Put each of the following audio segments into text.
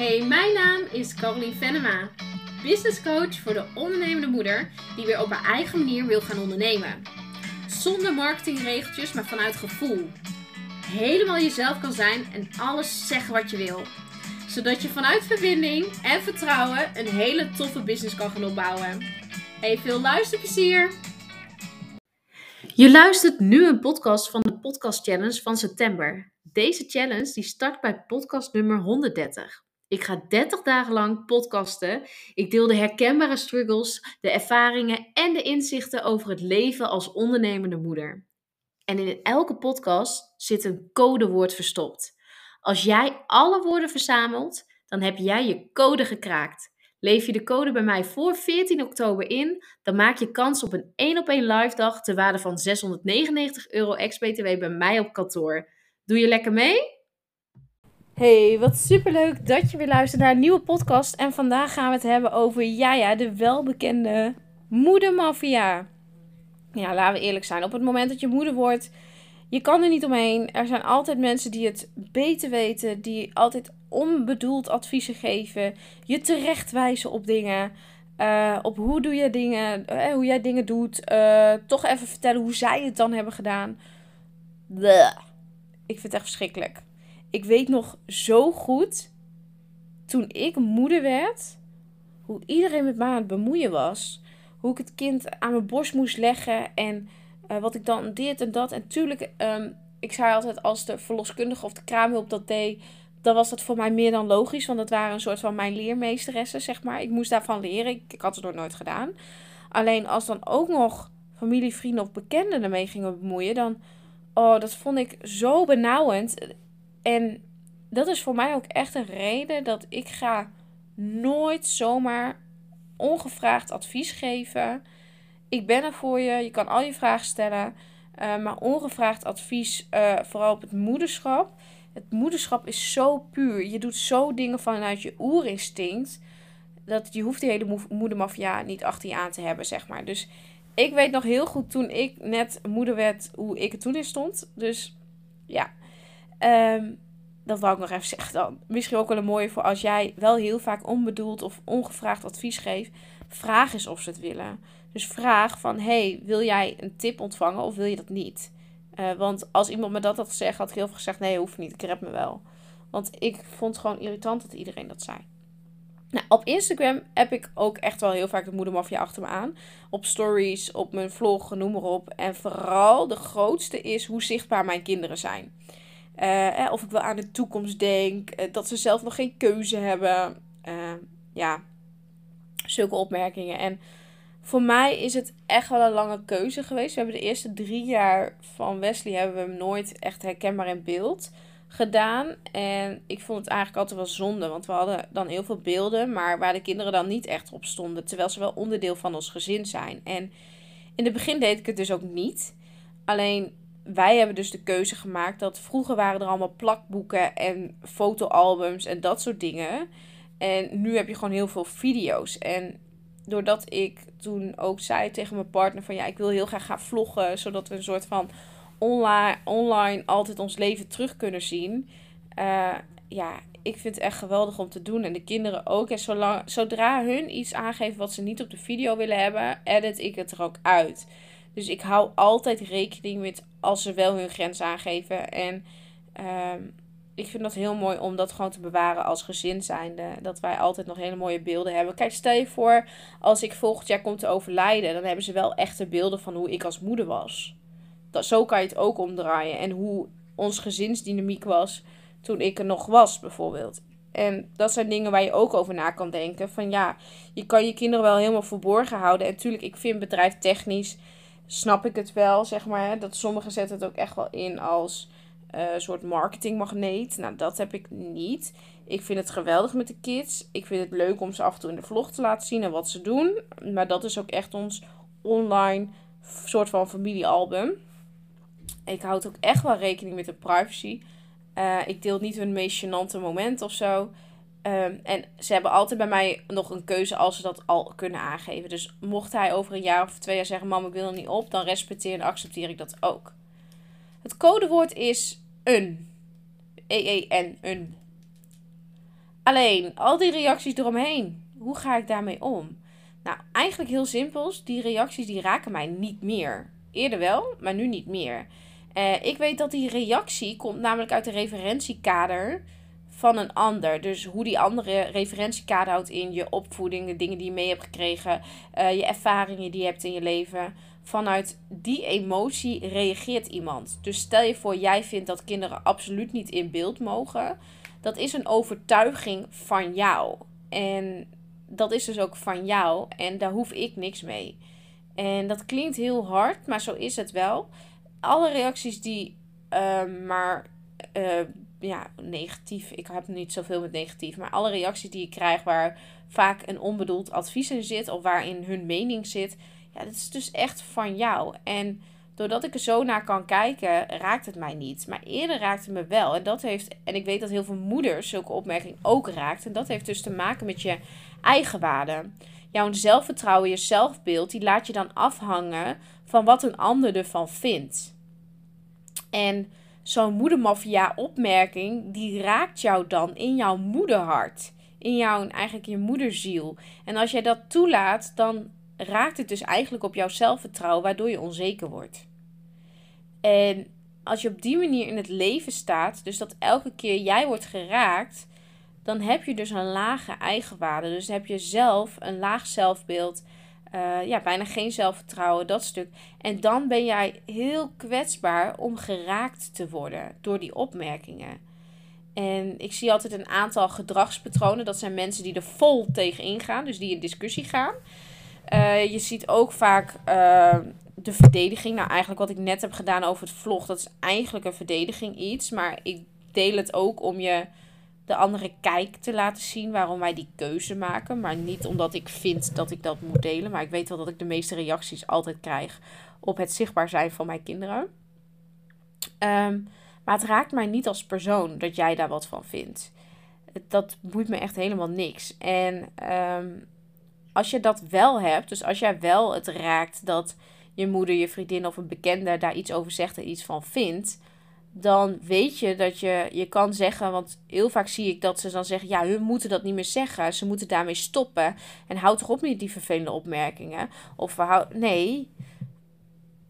Hey, mijn naam is Caroline Venema, business coach voor de ondernemende moeder die weer op haar eigen manier wil gaan ondernemen. Zonder marketingregeltjes, maar vanuit gevoel. Helemaal jezelf kan zijn en alles zeggen wat je wil. Zodat je vanuit verbinding en vertrouwen een hele toffe business kan gaan opbouwen. Hey, veel luisterplezier! Je luistert nu een podcast van de Podcast Challenge van september. Deze challenge die start bij podcast nummer 130. Ik ga 30 dagen lang podcasten. Ik deel de herkenbare struggles, de ervaringen en de inzichten over het leven als ondernemende moeder. En in elke podcast zit een codewoord verstopt. Als jij alle woorden verzamelt, dan heb jij je code gekraakt. Leef je de code bij mij voor 14 oktober in, dan maak je kans op een 1 op 1 live dag ter waarde van 699 euro ex-BTW bij mij op kantoor. Doe je lekker mee? Hey, wat superleuk dat je weer luistert naar een nieuwe podcast. En vandaag gaan we het hebben over Jaja, de welbekende moedermafia. Ja, laten we eerlijk zijn. Op het moment dat je moeder wordt, je kan er niet omheen. Er zijn altijd mensen die het beter weten, die altijd onbedoeld adviezen geven, je terechtwijzen op dingen. Uh, op hoe doe je dingen, uh, hoe jij dingen doet. Uh, toch even vertellen hoe zij het dan hebben gedaan. Ik vind het echt verschrikkelijk. Ik weet nog zo goed, toen ik moeder werd, hoe iedereen met mij aan het bemoeien was. Hoe ik het kind aan mijn borst moest leggen en wat ik dan dit en dat. En tuurlijk, um, ik zei altijd als de verloskundige of de kraamhulp dat deed dan was dat voor mij meer dan logisch. Want dat waren een soort van mijn leermeesteressen, zeg maar. Ik moest daarvan leren. Ik, ik had het nog nooit gedaan. Alleen als dan ook nog familie, vrienden of bekenden ermee gingen bemoeien, dan... Oh, dat vond ik zo benauwend. En dat is voor mij ook echt een reden dat ik ga nooit zomaar ongevraagd advies geven. Ik ben er voor je. Je kan al je vragen stellen. Uh, maar ongevraagd advies, uh, vooral op het moederschap het moederschap is zo puur. Je doet zo dingen vanuit je oerinstinct. Dat je hoeft die hele moedermafia niet achter je aan te hebben, zeg maar. Dus ik weet nog heel goed toen ik net moeder werd, hoe ik er toen in stond. Dus ja, um, dat wou ik nog even zeggen dan. Misschien ook wel een mooie voor als jij wel heel vaak onbedoeld of ongevraagd advies geeft. Vraag eens of ze het willen. Dus vraag van, hey, wil jij een tip ontvangen of wil je dat niet? Uh, want als iemand me dat had gezegd, had ik heel veel gezegd: nee, hoeft niet, ik red me wel. Want ik vond het gewoon irritant dat iedereen dat zei. Nou, op Instagram heb ik ook echt wel heel vaak de moedermafia achter me aan. Op stories, op mijn vlog, noem maar op. En vooral de grootste is hoe zichtbaar mijn kinderen zijn. Uh, of ik wel aan de toekomst denk. Uh, dat ze zelf nog geen keuze hebben. Ja, zulke opmerkingen. En voor mij is het echt wel een lange keuze geweest. We hebben de eerste drie jaar van Wesley hebben we hem nooit echt herkenbaar in beeld gedaan. En ik vond het eigenlijk altijd wel zonde. Want we hadden dan heel veel beelden, maar waar de kinderen dan niet echt op stonden. Terwijl ze wel onderdeel van ons gezin zijn. En in het begin deed ik het dus ook niet. Alleen wij hebben dus de keuze gemaakt dat vroeger waren er allemaal plakboeken en fotoalbums en dat soort dingen. En nu heb je gewoon heel veel video's. En doordat ik toen ook zei tegen mijn partner van ja, ik wil heel graag gaan vloggen, zodat we een soort van online, online altijd ons leven terug kunnen zien. Uh, ja, ik vind het echt geweldig om te doen. En de kinderen ook. En zolang, zodra hun iets aangeven wat ze niet op de video willen hebben, edit ik het er ook uit. Dus ik hou altijd rekening met als ze wel hun grens aangeven. En uh, ik vind dat heel mooi om dat gewoon te bewaren als gezin zijnde. Dat wij altijd nog hele mooie beelden hebben. Kijk, stel je voor, als ik volgend jaar kom te overlijden, dan hebben ze wel echte beelden van hoe ik als moeder was. Dat, zo kan je het ook omdraaien. En hoe ons gezinsdynamiek was toen ik er nog was, bijvoorbeeld. En dat zijn dingen waar je ook over na kan denken. Van ja, je kan je kinderen wel helemaal verborgen houden. En natuurlijk, ik vind bedrijf technisch, snap ik het wel, zeg maar. Dat sommigen zetten het ook echt wel in als uh, soort marketingmagneet. Nou, dat heb ik niet. Ik vind het geweldig met de kids. Ik vind het leuk om ze af en toe in de vlog te laten zien en wat ze doen. Maar dat is ook echt ons online soort van familiealbum. Ik houd ook echt wel rekening met de privacy. Uh, ik deel niet hun meest gênante moment of zo. Um, en ze hebben altijd bij mij nog een keuze als ze dat al kunnen aangeven. Dus mocht hij over een jaar of twee jaar zeggen: Mam, ik wil er niet op, dan respecteer en accepteer ik dat ook. Het codewoord is een. E-E-N, een. Alleen, al die reacties eromheen, hoe ga ik daarmee om? Nou, eigenlijk heel simpels. Die reacties die raken mij niet meer. Eerder wel, maar nu niet meer. Uh, ik weet dat die reactie komt namelijk uit de referentiekader van een ander. Dus hoe die andere referentiekader houdt in je opvoeding, de dingen die je mee hebt gekregen, uh, je ervaringen die je hebt in je leven. Vanuit die emotie reageert iemand. Dus stel je voor, jij vindt dat kinderen absoluut niet in beeld mogen. Dat is een overtuiging van jou. En dat is dus ook van jou. En daar hoef ik niks mee. En dat klinkt heel hard, maar zo is het wel. Alle reacties die uh, maar uh, ja, negatief. Ik heb niet zoveel met negatief. Maar alle reacties die ik krijg waar vaak een onbedoeld advies in zit. Of waarin hun mening zit. Ja, dat is dus echt van jou. En doordat ik er zo naar kan kijken, raakt het mij niet. Maar eerder raakt het me wel. En dat heeft. En ik weet dat heel veel moeders zulke opmerking ook raakt. En dat heeft dus te maken met je eigen waarde. Jouw zelfvertrouwen, je zelfbeeld, die laat je dan afhangen van wat een ander ervan vindt. En zo'n moedermafia-opmerking, die raakt jou dan in jouw moederhart. In jouw, eigenlijk je moederziel. En als jij dat toelaat, dan raakt het dus eigenlijk op jouw zelfvertrouwen, waardoor je onzeker wordt. En als je op die manier in het leven staat, dus dat elke keer jij wordt geraakt, dan heb je dus een lage eigenwaarde. Dus heb je zelf een laag zelfbeeld, uh, ja, bijna geen zelfvertrouwen, dat stuk. En dan ben jij heel kwetsbaar om geraakt te worden door die opmerkingen. En ik zie altijd een aantal gedragspatronen. Dat zijn mensen die er vol tegen ingaan, dus die in discussie gaan. Uh, je ziet ook vaak uh, de verdediging. Nou, eigenlijk wat ik net heb gedaan over het vlog, dat is eigenlijk een verdediging iets. Maar ik deel het ook om je de andere kijk te laten zien waarom wij die keuze maken. Maar niet omdat ik vind dat ik dat moet delen. Maar ik weet wel dat ik de meeste reacties altijd krijg op het zichtbaar zijn van mijn kinderen. Um, maar het raakt mij niet als persoon dat jij daar wat van vindt. Dat boeit me echt helemaal niks. En um, als je dat wel hebt, dus als jij wel het raakt dat je moeder, je vriendin of een bekende daar iets over zegt en iets van vindt dan weet je dat je, je kan zeggen, want heel vaak zie ik dat ze dan zeggen, ja, hun moeten dat niet meer zeggen, ze moeten daarmee stoppen. En houd toch op met die vervelende opmerkingen. Of nee,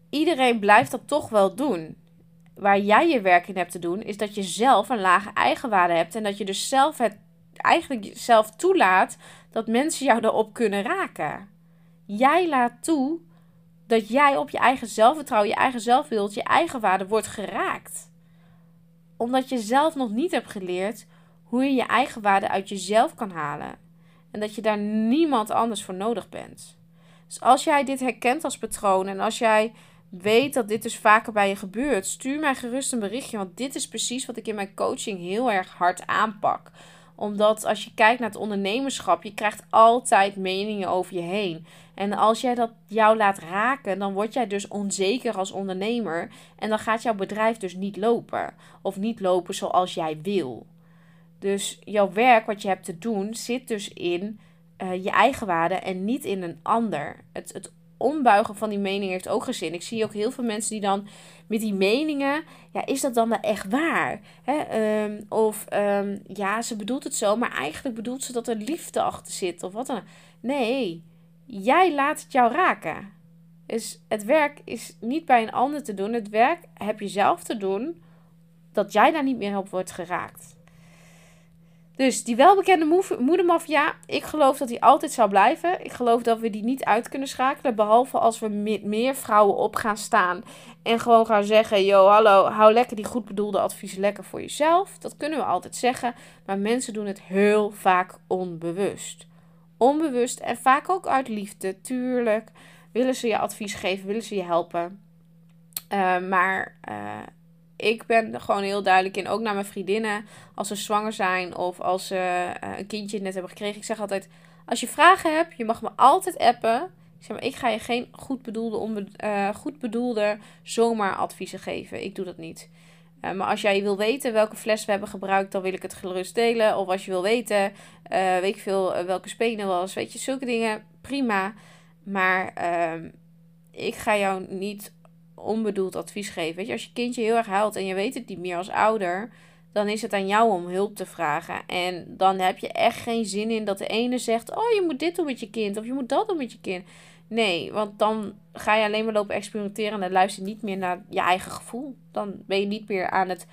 iedereen blijft dat toch wel doen. Waar jij je werk in hebt te doen, is dat je zelf een lage eigenwaarde hebt en dat je dus zelf het eigenlijk zelf toelaat dat mensen jou erop kunnen raken. Jij laat toe dat jij op je eigen zelfvertrouwen, je eigen zelfbeeld, je eigen waarde wordt geraakt omdat je zelf nog niet hebt geleerd hoe je je eigen waarde uit jezelf kan halen. En dat je daar niemand anders voor nodig bent. Dus als jij dit herkent als patroon en als jij weet dat dit dus vaker bij je gebeurt, stuur mij gerust een berichtje. Want dit is precies wat ik in mijn coaching heel erg hard aanpak omdat als je kijkt naar het ondernemerschap, je krijgt altijd meningen over je heen. En als jij dat jou laat raken, dan word jij dus onzeker als ondernemer. En dan gaat jouw bedrijf dus niet lopen. Of niet lopen zoals jij wil. Dus jouw werk, wat je hebt te doen, zit dus in uh, je eigen waarde en niet in een ander. Het, het ombuigen van die mening heeft ook gezin. Ik zie ook heel veel mensen die dan met die meningen, ja, is dat dan wel echt waar? Hè? Um, of um, ja, ze bedoelt het zo, maar eigenlijk bedoelt ze dat er liefde achter zit of wat dan. Nee, jij laat het jou raken. Dus het werk is niet bij een ander te doen. Het werk heb je zelf te doen dat jij daar niet meer op wordt geraakt. Dus die welbekende moedermafia, ik geloof dat die altijd zal blijven. Ik geloof dat we die niet uit kunnen schakelen. Behalve als we met meer vrouwen op gaan staan. En gewoon gaan zeggen: Yo, hallo, hou lekker die goed bedoelde adviezen lekker voor jezelf. Dat kunnen we altijd zeggen. Maar mensen doen het heel vaak onbewust. Onbewust en vaak ook uit liefde, tuurlijk. Willen ze je advies geven, willen ze je helpen. Uh, maar. Uh, ik ben er gewoon heel duidelijk in. Ook naar mijn vriendinnen. Als ze zwanger zijn of als ze uh, een kindje net hebben gekregen. Ik zeg altijd: als je vragen hebt, je mag me altijd appen. Ik zeg maar, ik ga je geen goed bedoelde, bedoelde zomaar adviezen geven. Ik doe dat niet. Uh, maar als jij wil weten welke fles we hebben gebruikt, dan wil ik het gerust delen. Of als je wil weten, weet ik veel, welke spenen was. Weet je, zulke dingen, prima. Maar ehm, ik ga jou niet onbedoeld advies geven. Weet je, als je kindje heel erg huilt en je weet het niet meer als ouder, dan is het aan jou om hulp te vragen. En dan heb je echt geen zin in dat de ene zegt: Oh, je moet dit doen met je kind. Of je moet dat doen met je kind. Nee, want dan ga je alleen maar lopen experimenteren. En luister je niet meer naar je eigen gevoel. Dan ben je niet meer aan het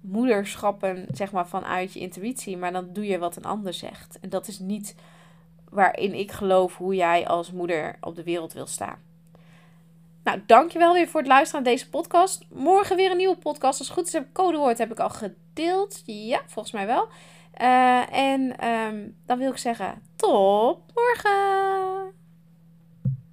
moederschappen, zeg maar, vanuit je intuïtie. Maar dan doe je wat een ander zegt. En dat is niet waarin ik geloof hoe jij als moeder op de wereld wil staan. Nou, dankjewel weer voor het luisteren naar deze podcast. Morgen weer een nieuwe podcast. Als het goed is, heb ik codewoord heb ik al gedeeld. Ja, volgens mij wel. Uh, en um, dan wil ik zeggen, tot morgen!